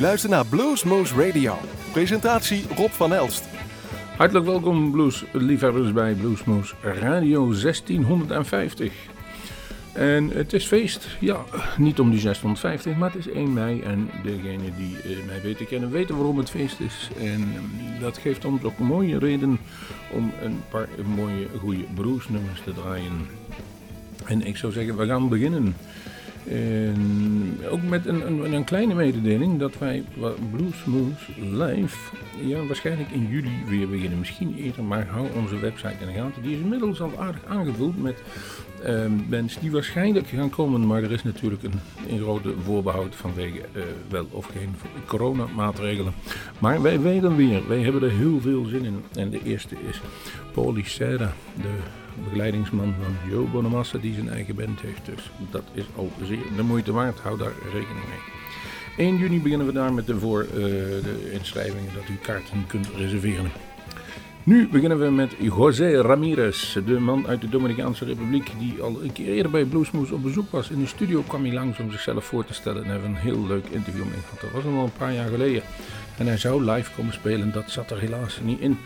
luistert naar Bluesmoose Radio. Presentatie Rob van Elst. Hartelijk welkom bluesliefhebbers bij Bluesmoose Radio 1650. En het is feest, ja, niet om die 650, maar het is 1 mei. En degenen die uh, mij weten kennen, weten waarom het feest is. En um, dat geeft ons ook een mooie reden om een paar mooie, goede bluesnummers te draaien. En ik zou zeggen, we gaan beginnen. Ook met een, een, een, kleine mededeling dat wij Bluesmoose Live ja, waarschijnlijk in juli weer beginnen. Misschien eerder, maar hou onze website in de gaten. Die is inmiddels al aardig aangevuld met mensen die waarschijnlijk gaan komen. Maar er is natuurlijk een, grote voorbehoud vanwege uh, wel of geen coronamaatregelen. Maar wij weten weer, wij hebben er heel veel zin in. En de eerste is Serra, de begeleidingsman van Joe Bonamassa die zijn eigen band heeft. Dus dat is al zeer de moeite waard. Hou daar rekening mee. 1 juni beginnen we daar met de, voor, uh, de inschrijvingen dat u kaarten kunt reserveren. Nu beginnen we met José Ramirez, de man uit de Dominicaanse Republiek die al een keer eerder bij Bluesmoose op bezoek was. In de studio kwam hij langs om zichzelf voor te stellen en hebben een heel leuk interview mee gehad. Dat was al een paar jaar geleden. En hij zou live komen spelen, dat zat er helaas niet in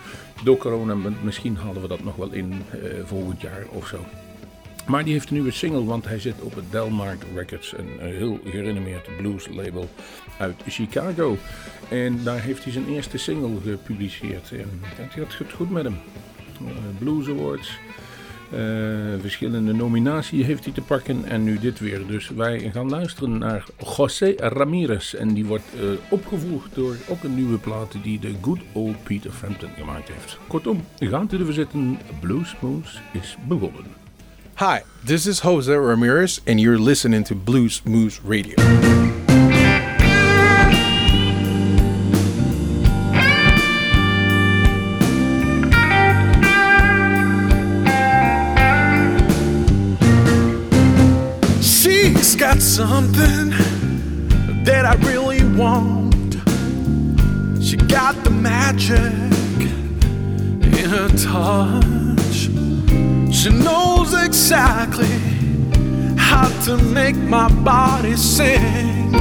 door corona. Misschien halen we dat nog wel in uh, volgend jaar of zo. Maar die heeft een nieuwe single, want hij zit op het Delmark Records, een heel gerenommeerd blues label uit Chicago. En daar heeft hij zijn eerste single gepubliceerd. En dat gaat goed met hem. Uh, blues Awards, uh, verschillende nominaties heeft hij te pakken en nu dit weer. Dus wij gaan luisteren naar José Ramirez. En die wordt uh, opgevoerd door ook een nieuwe plaat die de good old Peter Frampton gemaakt heeft. Kortom, gaan te de verzitten. Bluesmoose is begonnen. Hi, this is Jose Ramirez, and you're listening to Blues Moose Radio. Something that I really want. She got the magic in her touch. She knows exactly how to make my body sing.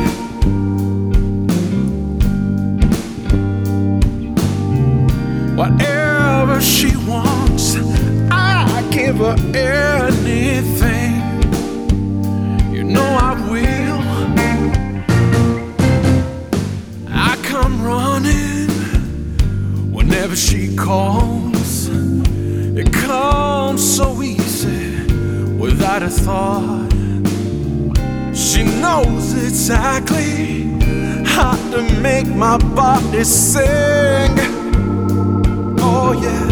Whatever she wants, I give her anything. Whenever she calls. It comes so easy without a thought. She knows exactly how to make my body sing. Oh, yeah.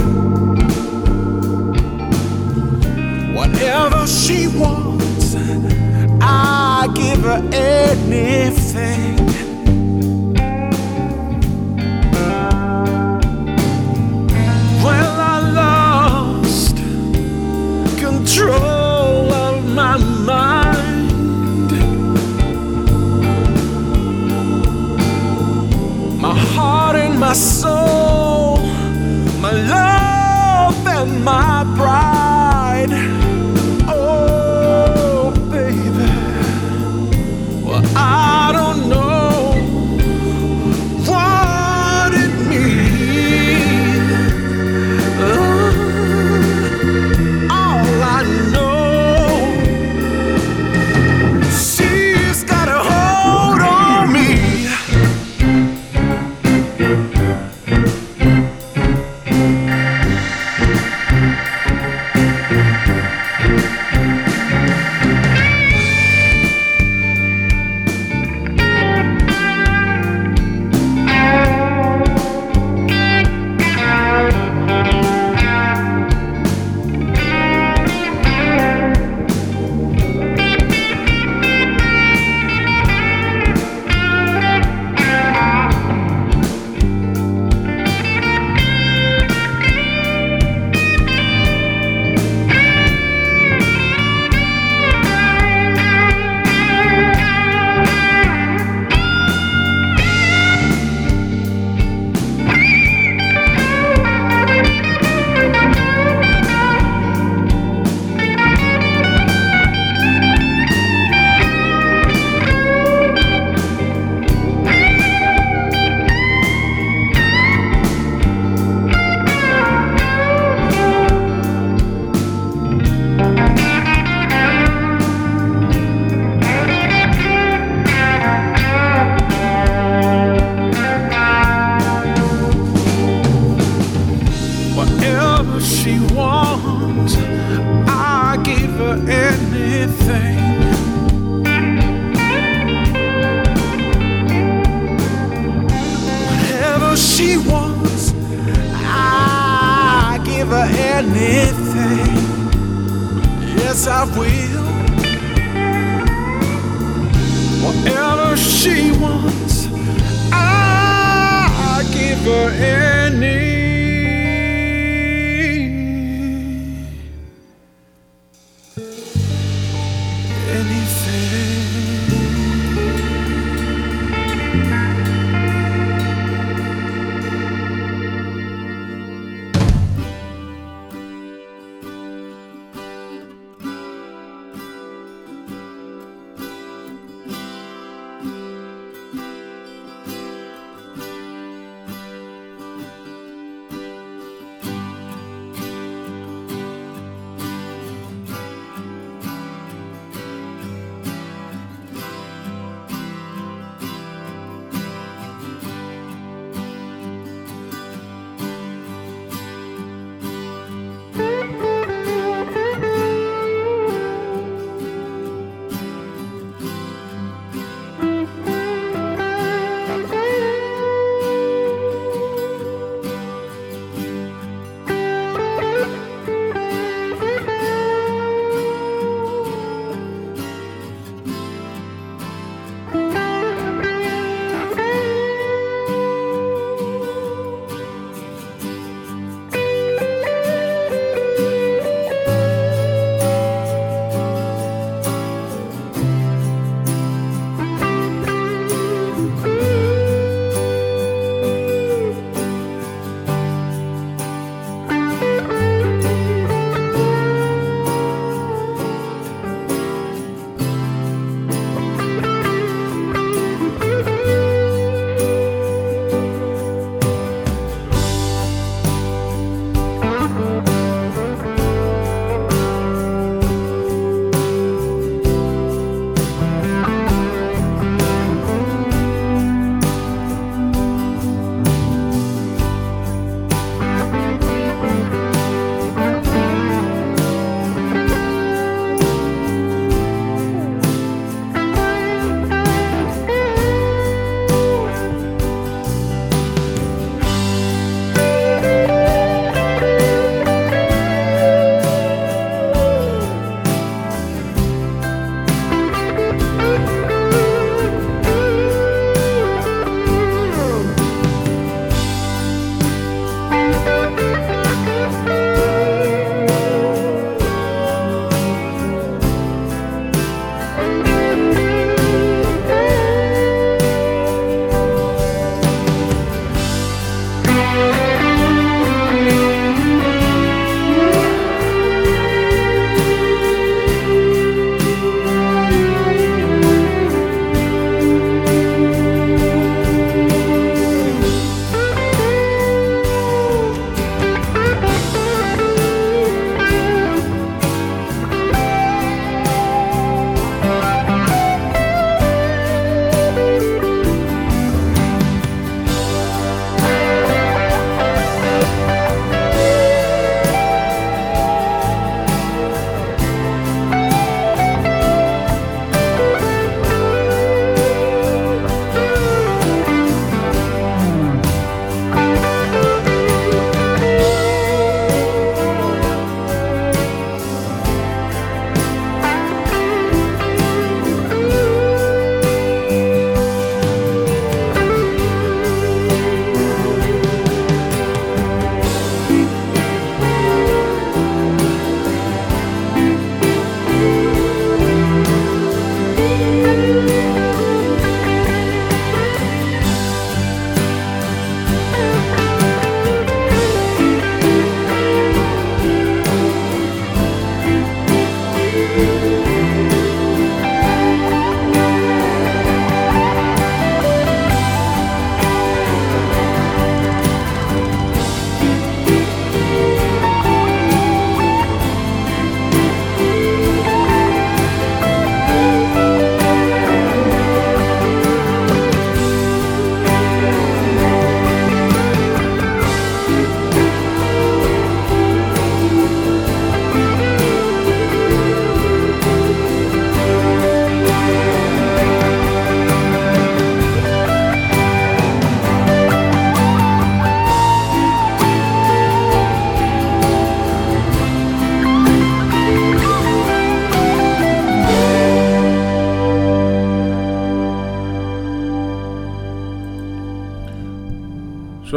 Whatever she wants, I give her anything. My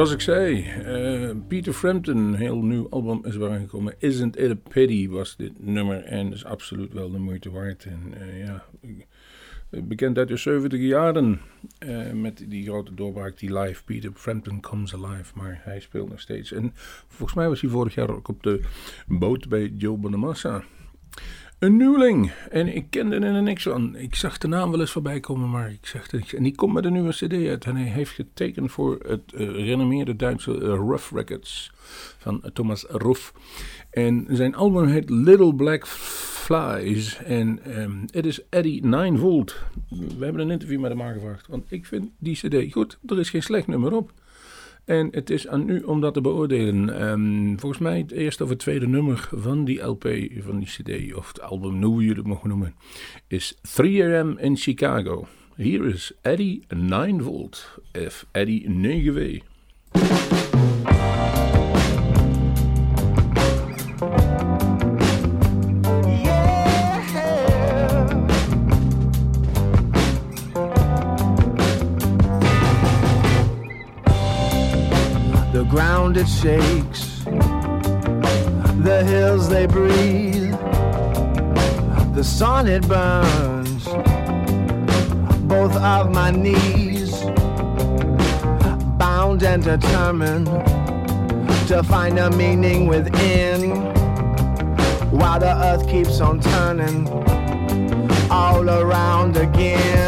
Zoals ik zei, uh, Peter Frampton, een heel nieuw album is gekomen. Isn't It a Pity was dit nummer en is absoluut wel de moeite waard. En uh, ja, bekend uit de 70 jaren uh, met die grote doorbraak, die live, Peter Frampton Comes Alive. Maar hij speelt nog steeds. En volgens mij was hij vorig jaar ook op de boot bij Joe Bonamassa. Een nieuweling. En ik kende er niks van. Ik zag de naam wel eens voorbij komen, maar ik zag niks. En die komt met een nieuwe CD uit. En hij heeft getekend voor het uh, renommeerde Duitse uh, Rough Records van Thomas Ruff. En zijn album heet Little Black Flies. En um, het is Eddie 9 Volt. We hebben een interview met hem aangevraagd. Want ik vind die CD goed. Er is geen slecht nummer op. En het is aan u om dat te beoordelen. Um, volgens mij het eerste of het tweede nummer van die LP, van die CD, of het album, hoe je het mogen noemen, is 3AM in Chicago. Hier is Eddie 9 Volt, F Eddie 9W. It shakes, the hills they breathe, the sun it burns, both of my knees, bound and determined to find a meaning within, while the earth keeps on turning all around again.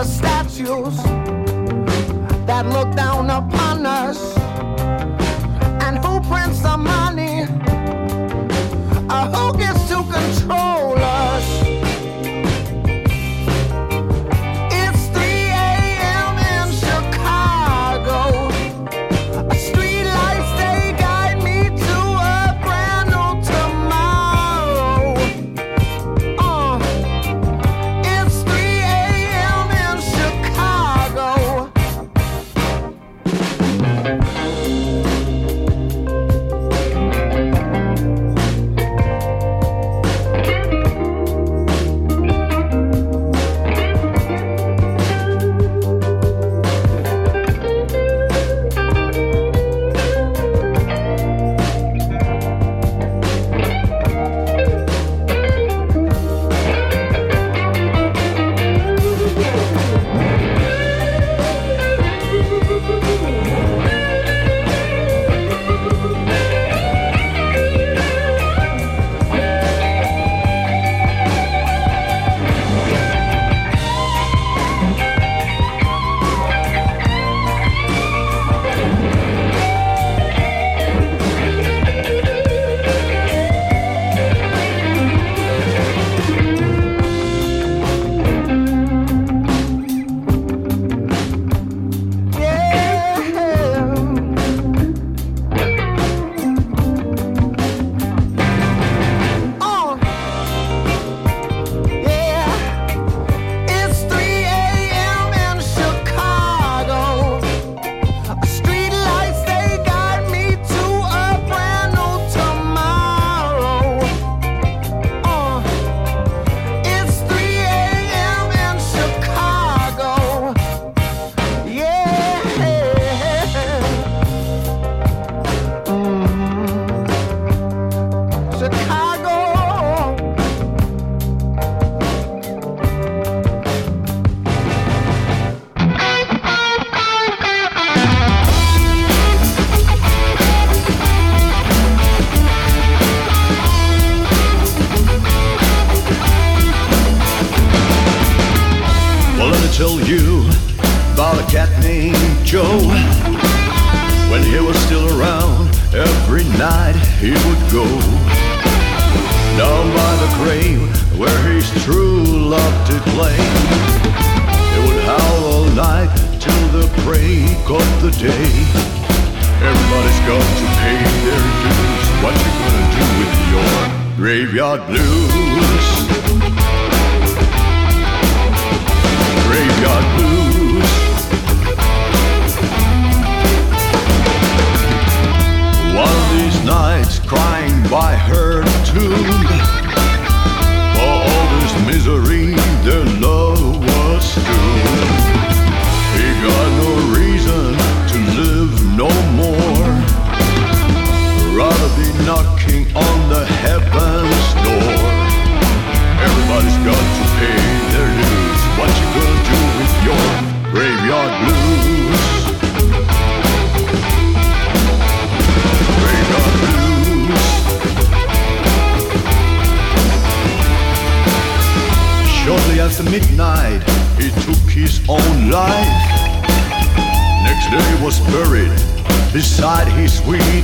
The statues that look down upon We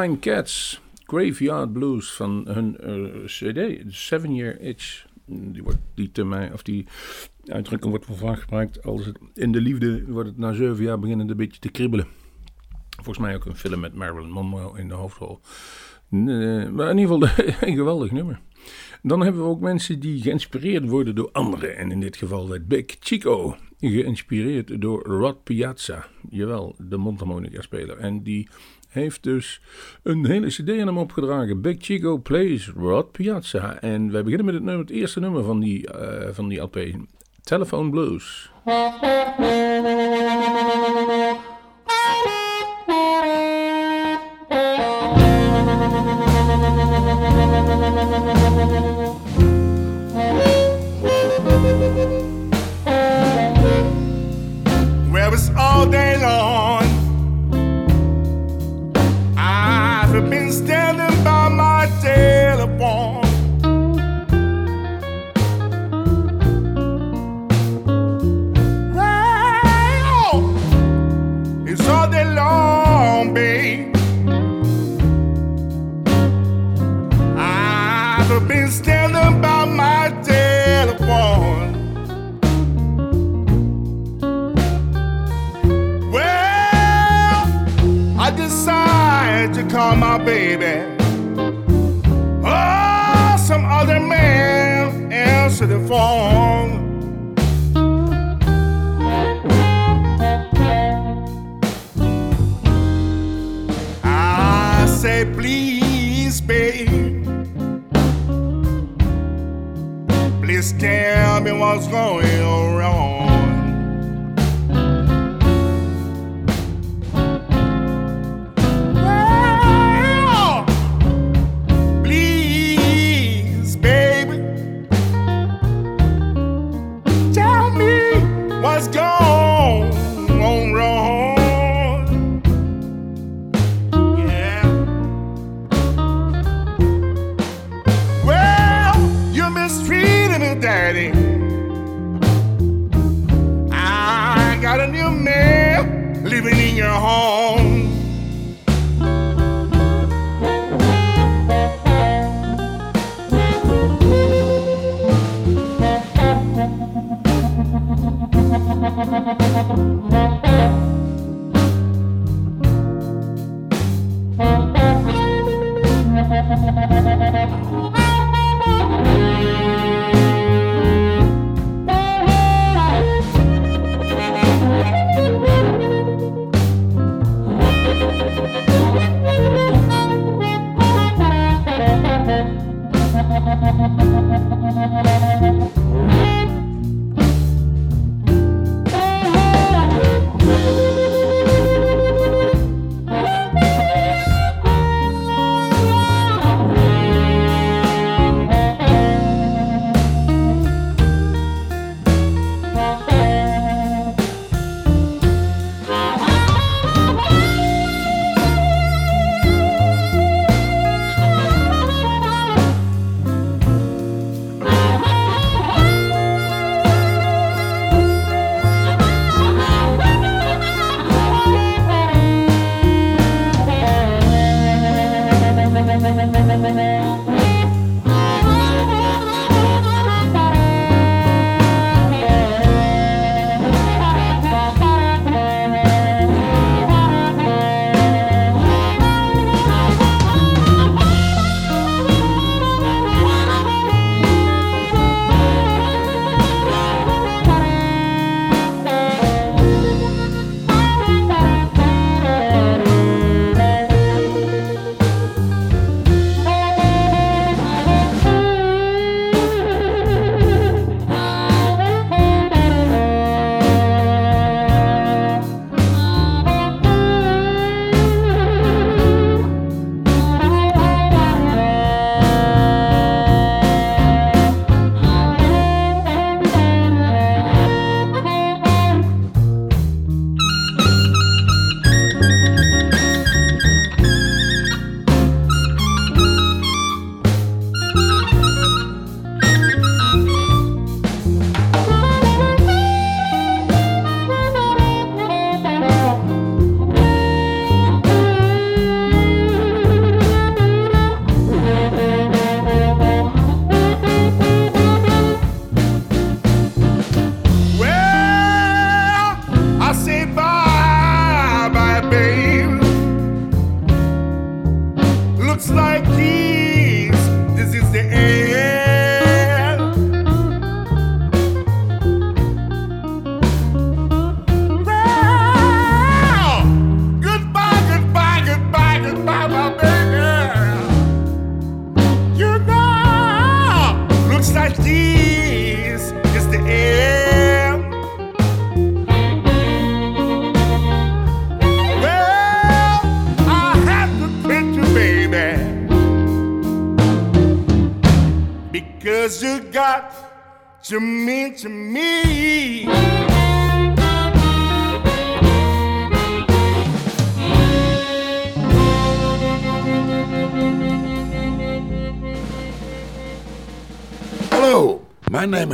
Nine Cats, Graveyard Blues van hun eh, CD, Seven Year Itch. Die, wordt, die, termijn, of die uitdrukking wordt vaak gebruikt als het, in de liefde wordt het na zeven jaar beginnen een beetje te kribbelen. Volgens mij ook een film met Marilyn Monroe in de hoofdrol. Eh, maar in ieder geval een geweldig nummer. Dan hebben we ook mensen die geïnspireerd worden door anderen. En in dit geval werd Big Chico geïnspireerd door Rod Piazza. Jawel, de mondharmonica-speler. En die heeft dus een hele cd aan hem opgedragen. Big Chico Plays Rod Piazza. En wij beginnen met het, nummer, het eerste nummer van die, uh, van die LP. Telephone Blues.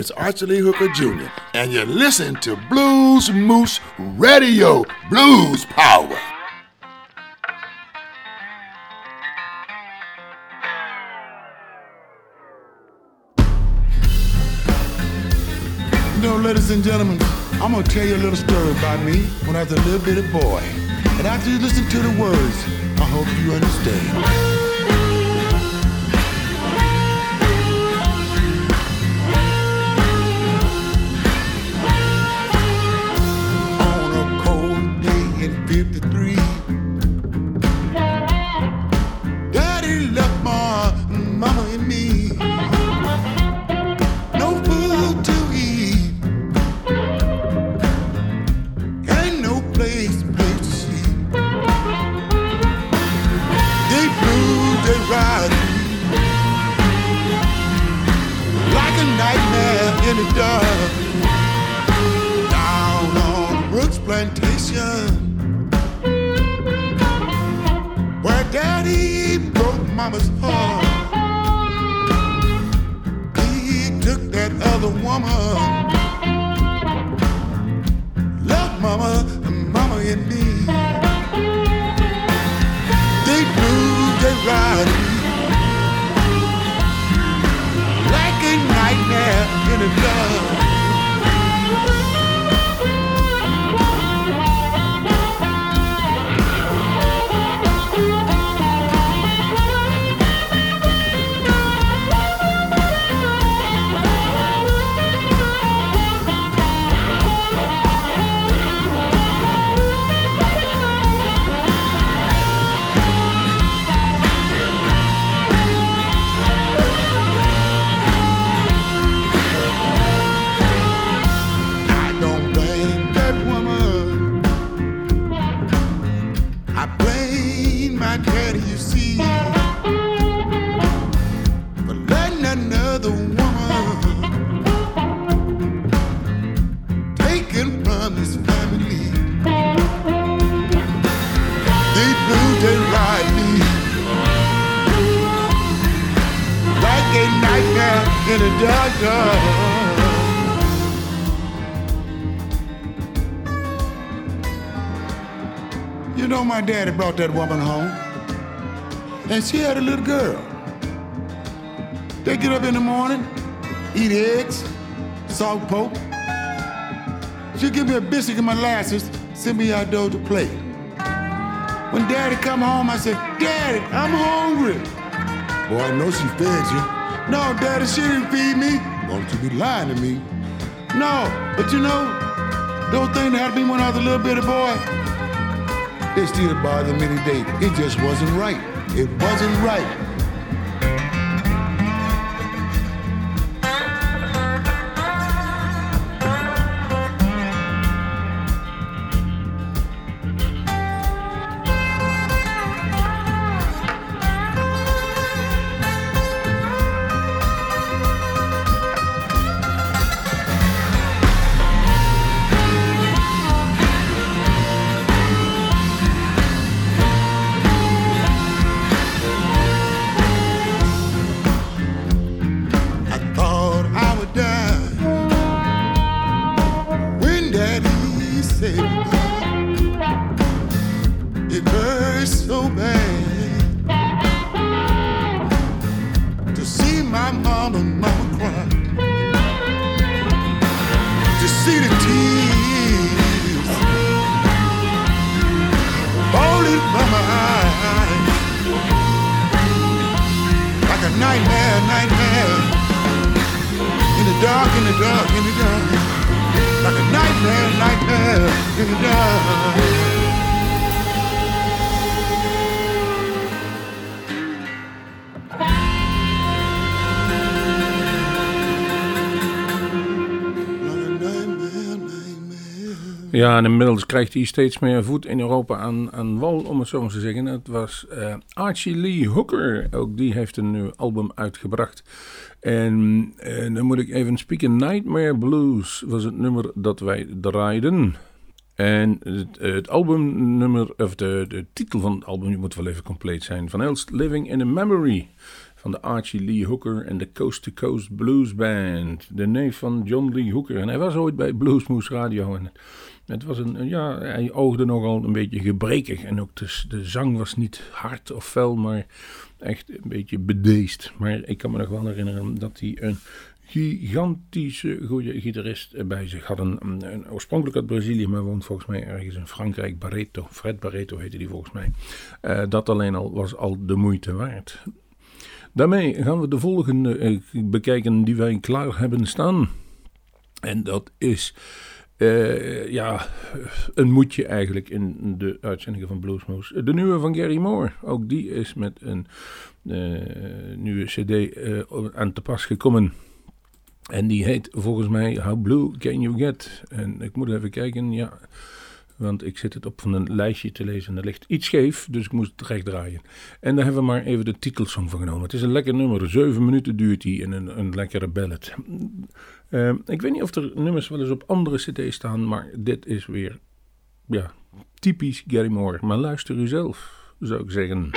Is Archie Lee Hooker Jr., and you listen to Blues Moose Radio Blues Power. Know, ladies and gentlemen, I'm gonna tell you a little story about me when I was a little bitty boy. And after you listen to the words, I hope you understand. My daddy brought that woman home, and she had a little girl. They get up in the morning, eat eggs, salt pork. She give me a biscuit and molasses, send me outdoors to play. When daddy come home, I said, Daddy, I'm hungry. Boy, I know she fed you. No, daddy, she didn't feed me. Don't you be lying to me. No, but you know, those things happened to me when I was a little bitty boy, they still bothered me today. It just wasn't right. It wasn't right. Dark, in the dark, in the dark. Like a nightmare, nightmare. Ja, en inmiddels krijgt hij steeds meer voet in Europa aan, aan wal, om het zo maar te zeggen. Het was eh, Archie Lee Hooker, ook die heeft een nieuw album uitgebracht. En eh, dan moet ik even spieken. Nightmare Blues was het nummer dat wij draaiden. En het, het albumnummer, of de, de titel van het album, moet wel even compleet zijn. Van Elst Living in a Memory. Van de Archie Lee Hooker en de Coast to Coast Blues Band. De neef van John Lee Hooker. En hij was ooit bij Bluesmoose Radio. En het was een, ja, hij oogde nogal een beetje gebrekig. En ook de, de zang was niet hard of fel, maar echt een beetje bedeesd. Maar ik kan me nog wel herinneren dat hij een gigantische goede gitarist bij zich. Een, een- oorspronkelijk uit Brazilië, maar woont volgens mij ergens in Frankrijk. Barreto, Fred Barreto heette die volgens mij. Eh, dat alleen al was al de moeite waard. Daarmee gaan we de volgende eh, bekijken die wij klaar hebben staan. En dat is eh, ja, een moedje eigenlijk in de uitzendingen van Bluesmoose. De nieuwe van Gary Moore. Ook die is met een eh, nieuwe cd eh, aan te pas gekomen. En die heet volgens mij How Blue Can You Get? En ik moet even kijken, ja. Want ik zit het op van een lijstje te lezen en dat ligt iets scheef, dus ik moest het recht draaien. En daar hebben we maar even de titelsong van genomen. Het is een lekker nummer, zeven minuten duurt die en een, een lekkere ballad. Eh, ik weet niet of er nummers wel eens op andere cd's staan, maar dit is weer, ja, typisch Gary Moore. Maar luister u zelf, zou ik zeggen.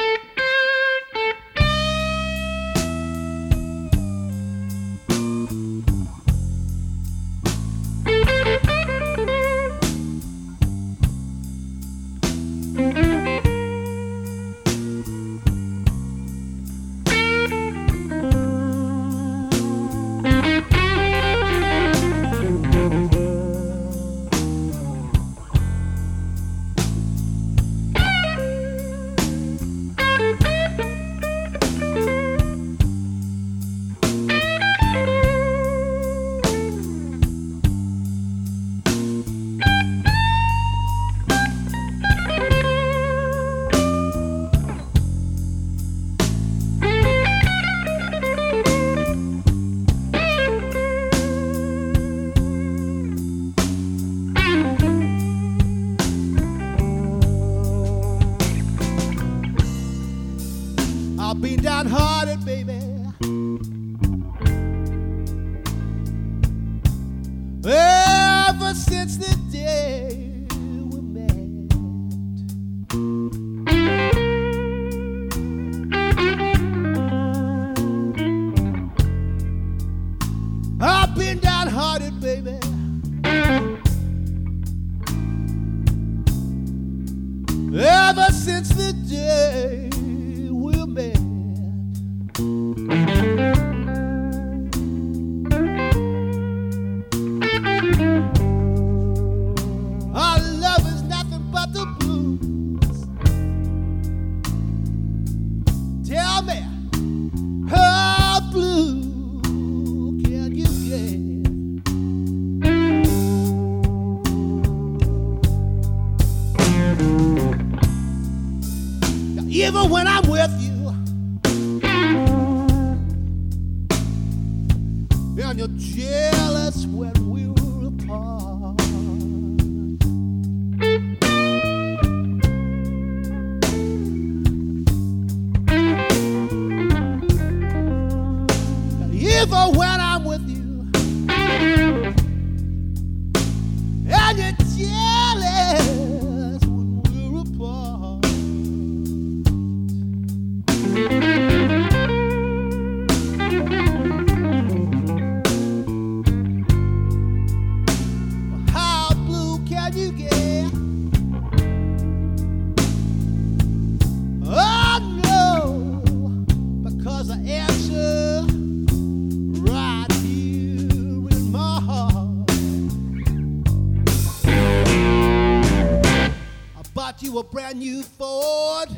You Ford.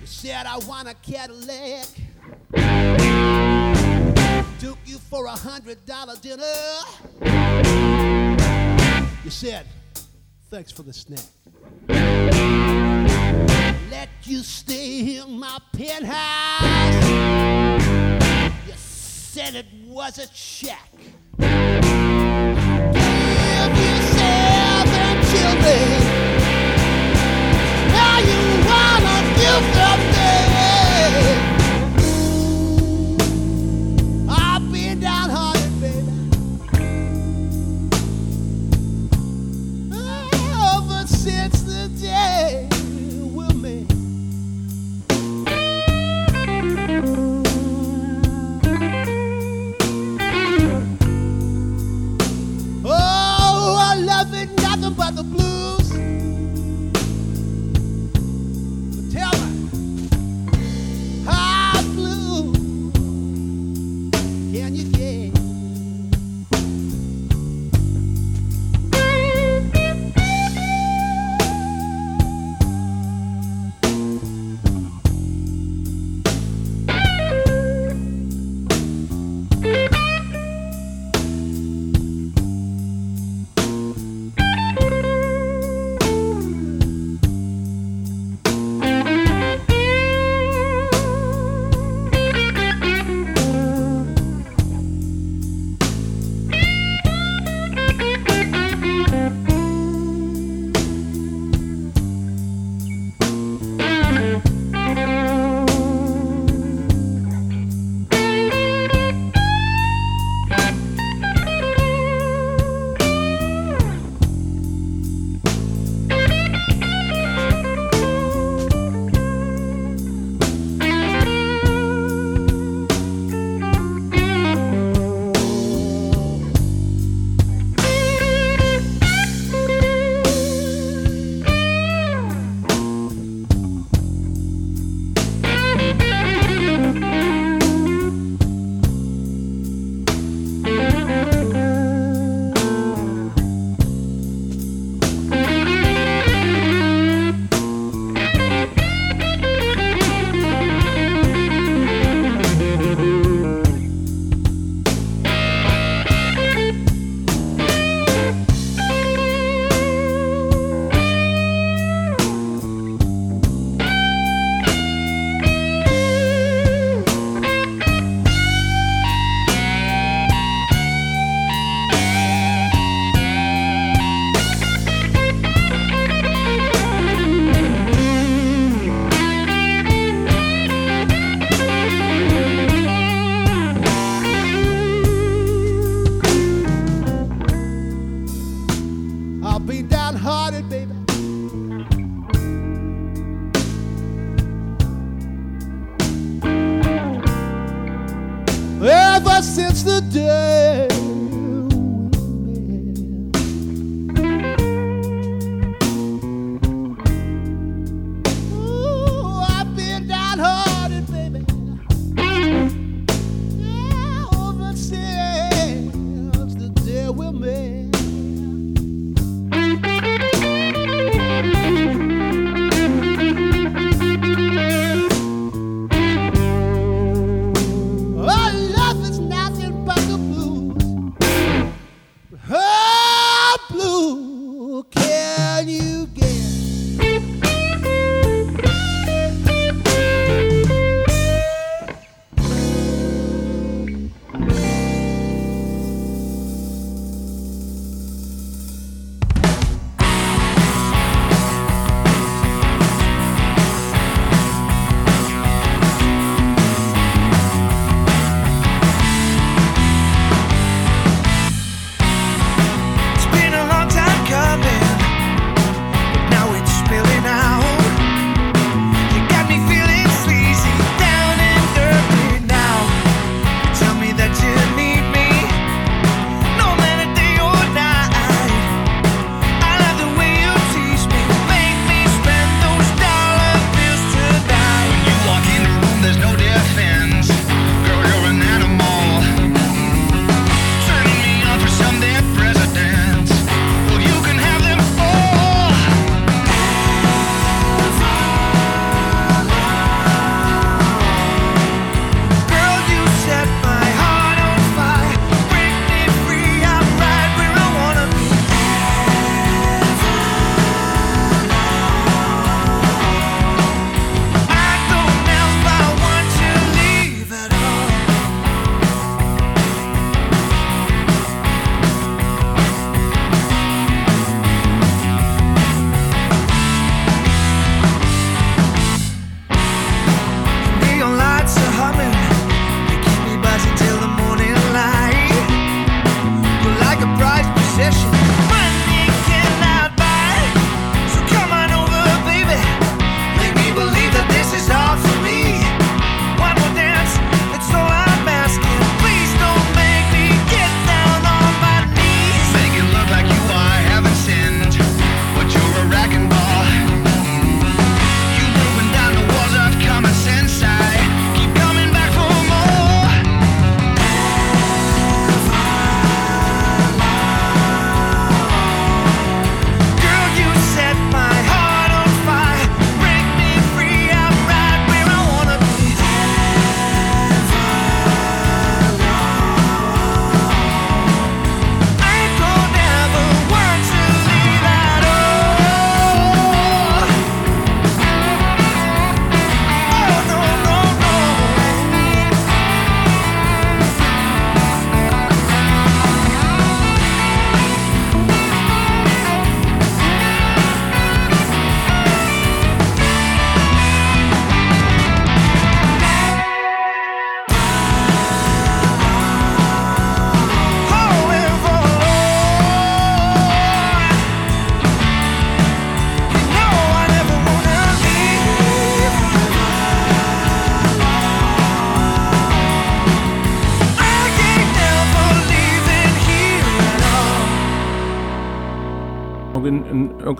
You said I want a Cadillac. Took you for a hundred dollar dinner. You said, thanks for the snack. Let you stay in my penthouse. You said it was a check. Give you seven children.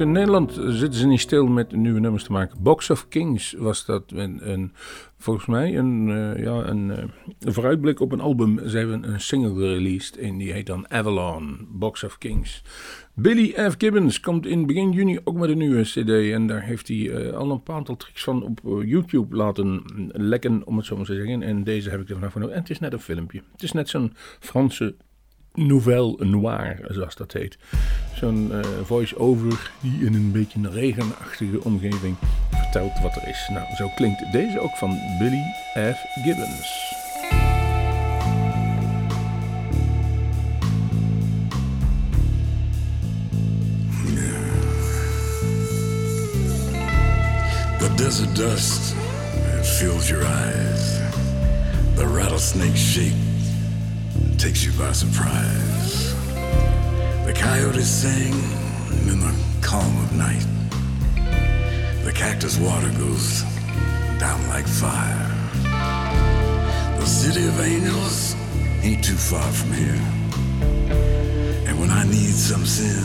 in Nederland zitten ze niet stil met nieuwe nummers te maken. Box of Kings was dat een, volgens mij een, eh, ja, een, eh, een, vooruitblik op een album. Ze hebben een single released en die heet dan Avalon, Box of Kings. Billy F. Gibbons komt in begin juni ook met een nieuwe CD. En daar heeft hij eh, al een paar aantal tricks van op YouTube laten lekken, om het zo maar te zeggen. En deze heb ik er vanaf genomen. En het is net een filmpje. Het is net zo'n Franse nouvelle noir, zoals dat heet. Zo'n eh, voice-over die in een beetje een regenachtige omgeving vertelt wat er is. Nou, zo klinkt deze ook van Billy F. Gibbons. The desert dust fills your eyes. The rattlesnake shake takes you by surprise. The coyotes sing in the calm of night. The cactus water goes down like fire. The city of angels ain't too far from here. And when I need some sin,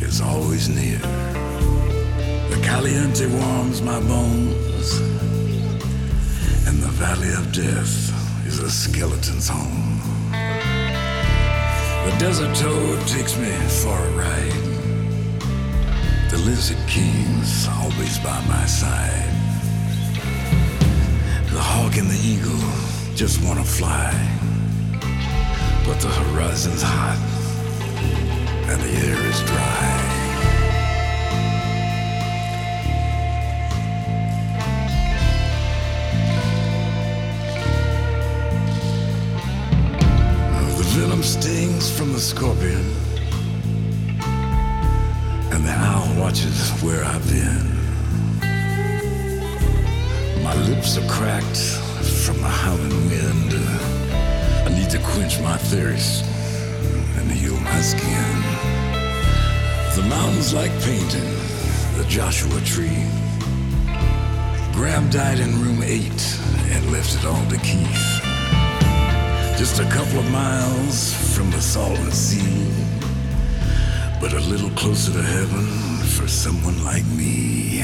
it's always near. The caliente warms my bones, and the valley of death is a skeleton's home. The desert toad takes me for a ride. The lizard king's always by my side. The hawk and the eagle just wanna fly. But the horizon's hot and the air is dry. Stings from the scorpion, and the owl watches where I've been. My lips are cracked from the howling wind. I need to quench my thirst and heal my skin. The mountain's like painting the Joshua tree. Graham died in room eight and left it all to Keith. Just a couple of miles from the Salton Sea, but a little closer to heaven for someone like me.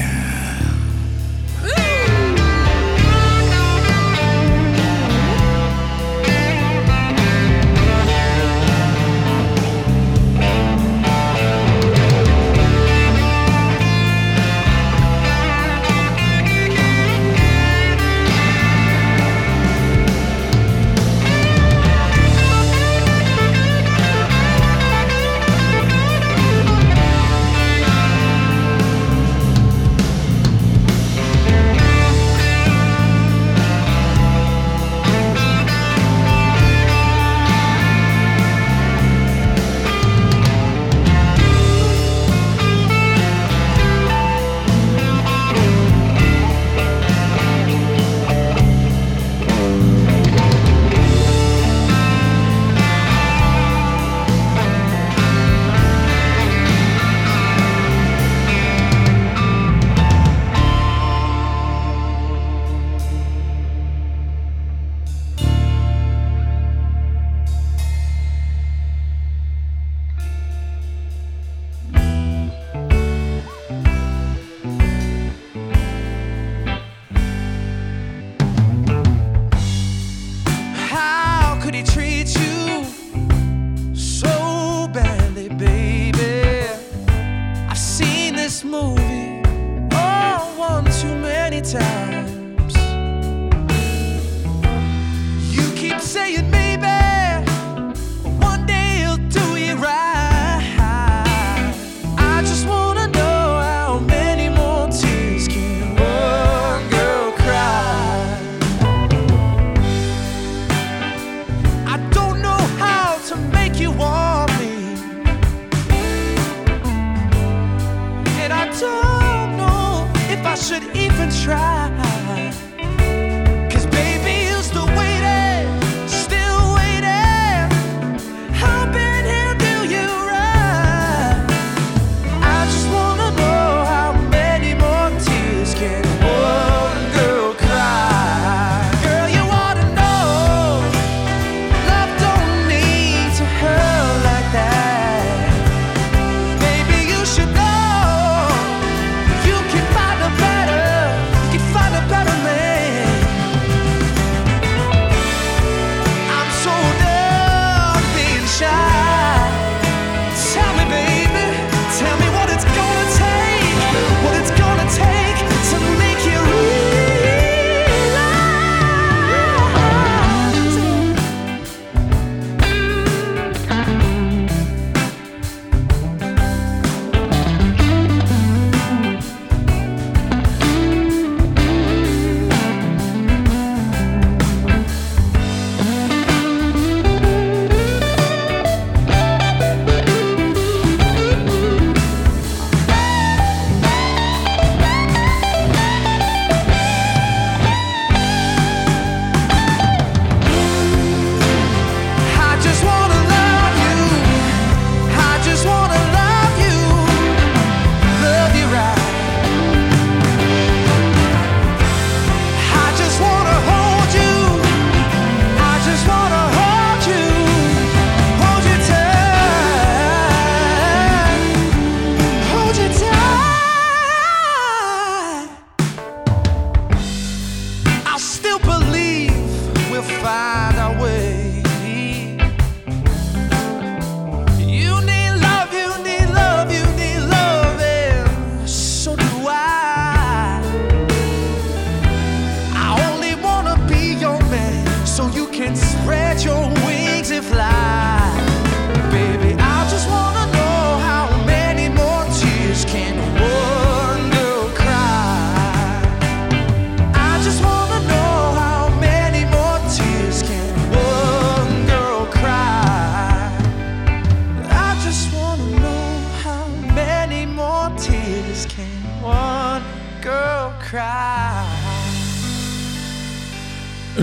You keep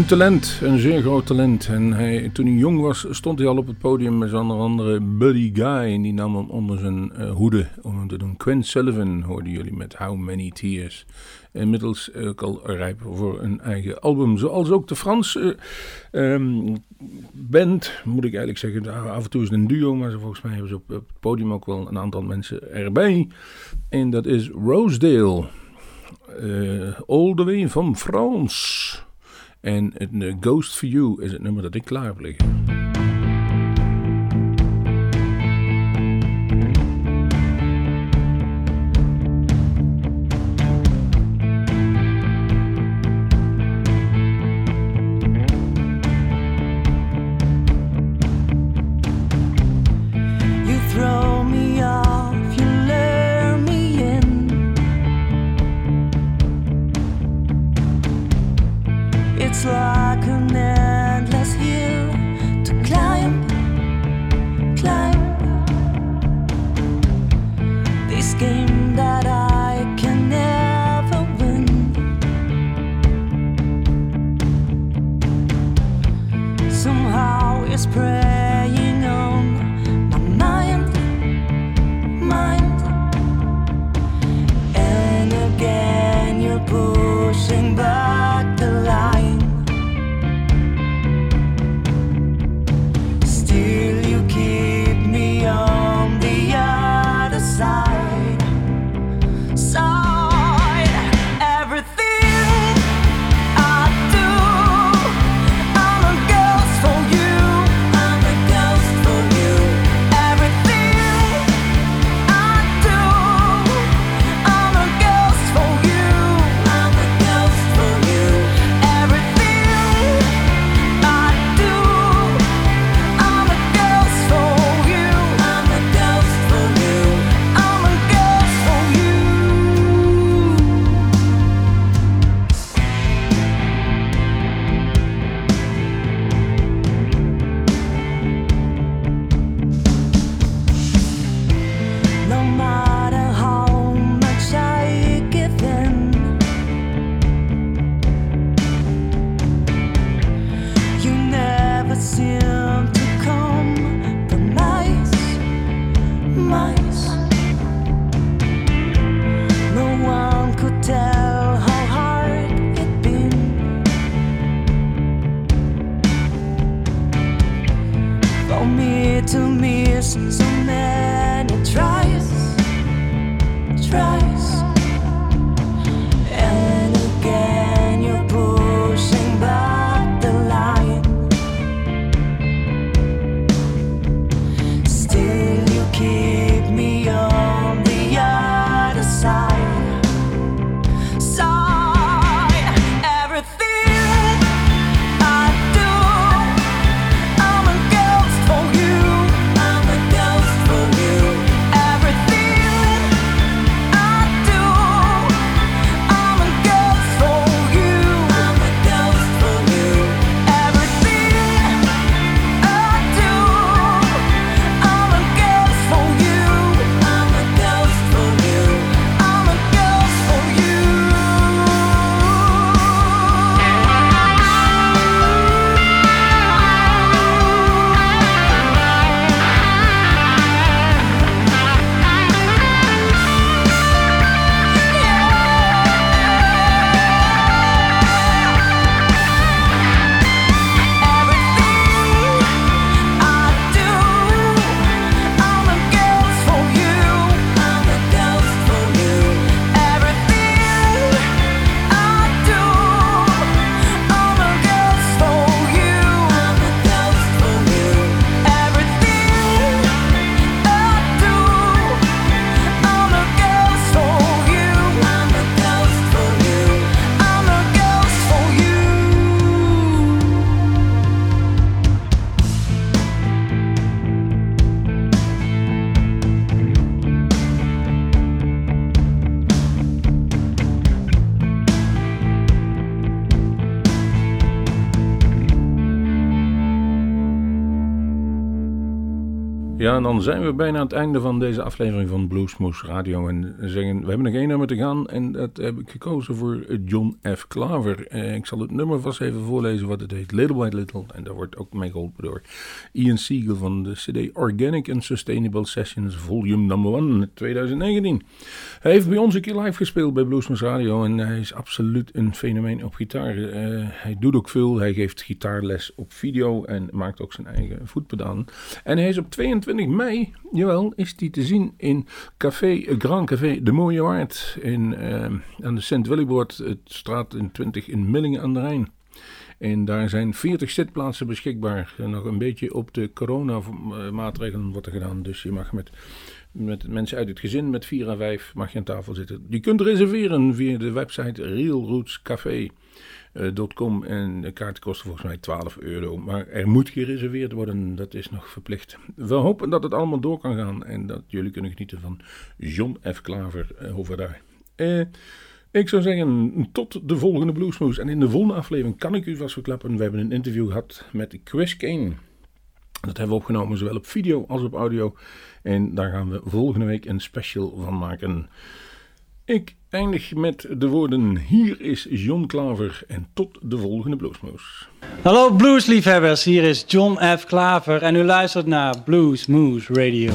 Talent, een zeer groot talent. En hij, toen hij jong was, stond hij al op het podium met onder andere Buddy Guy. En die nam hem onder zijn eh, hoede om hem te doen. Quinn Sullivan hoorden jullie met How Many Tears. Inmiddels ook al rijp voor een eigen album. Zoals ook de Franse ehm, band, moet ik eigenlijk zeggen. Af en toe is het een duo, maar volgens mij hebben ze op, het podium ook wel een aantal mensen erbij. En dat is Rosedale. Eh, all the way from France. En het eh, Ghost for You is het nummer dat ik klaar heb liggen. Ja, en dan zijn we bijna aan het einde van deze aflevering van Bluesmoose Radio. En zeggen, we hebben nog één nummer te gaan en dat heb ik gekozen voor John F. Klaver. Eh, ik zal het nummer vast even voorlezen wat het heet. Little White Little. En daar wordt ook mee geholpen door Ian Siegel van de CD Organic and Sustainable Sessions Volume Number 1 2019. Hij heeft bij ons een keer live gespeeld bij Bluesmoose Radio en hij is absoluut een fenomeen op gitaar. Eh, hij doet ook veel. Hij geeft gitaarles op video en maakt ook zijn eigen voetpedalen. En hij is op 22 20 mei, jawel, is die te zien in Café Grand Café De Mooie Waard in, uh, aan de Sint Willibord, straat in 20 in Millingen aan de Rijn. En daar zijn 40 zitplaatsen beschikbaar. Nog een beetje op de coronamaatregelen wordt er gedaan. Dus je mag met, met mensen uit het gezin met 4 à 5 mag je aan tafel zitten. Je kunt reserveren via de website Real Roots Café. Eh, .com en de kaart kost volgens mij 12 euro. Maar er moet gereserveerd worden, dat is nog verplicht. We hopen dat het allemaal door kan gaan en dat jullie kunnen genieten van John F. Klaver uh, over daar. Uh, ik zou zeggen, tot de volgende Bluesmoes. En in de volgende aflevering kan ik u vast verklappen. We hebben een interview gehad met Chris Kane. Dat hebben we opgenomen, zowel op video als op audio. En daar gaan we volgende week een special van maken. Ik eindig met de woorden: Hier is John Klaver en tot de volgende Bluesmoes. Hallo bluesliefhebbers, hier is John F. Klaver en u luistert naar Bluesmoose Radio.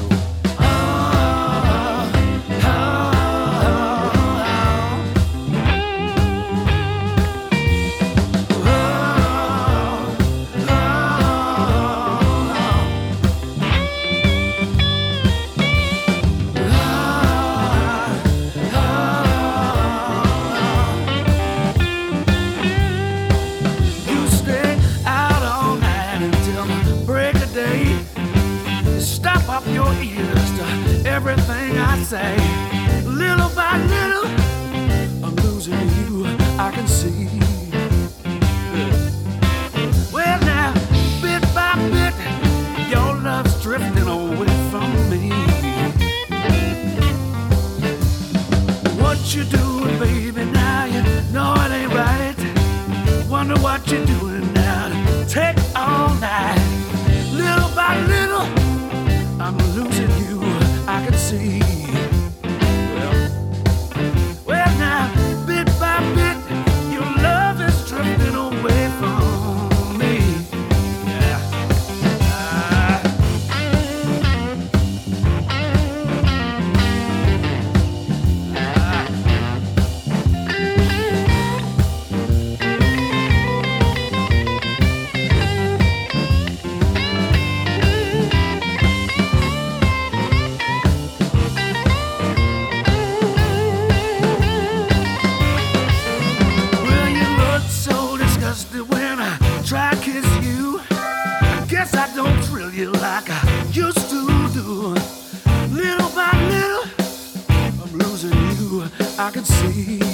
When I try to kiss you. Guess I don't thrill you like I used to do. Little by little, I'm losing you. I can see.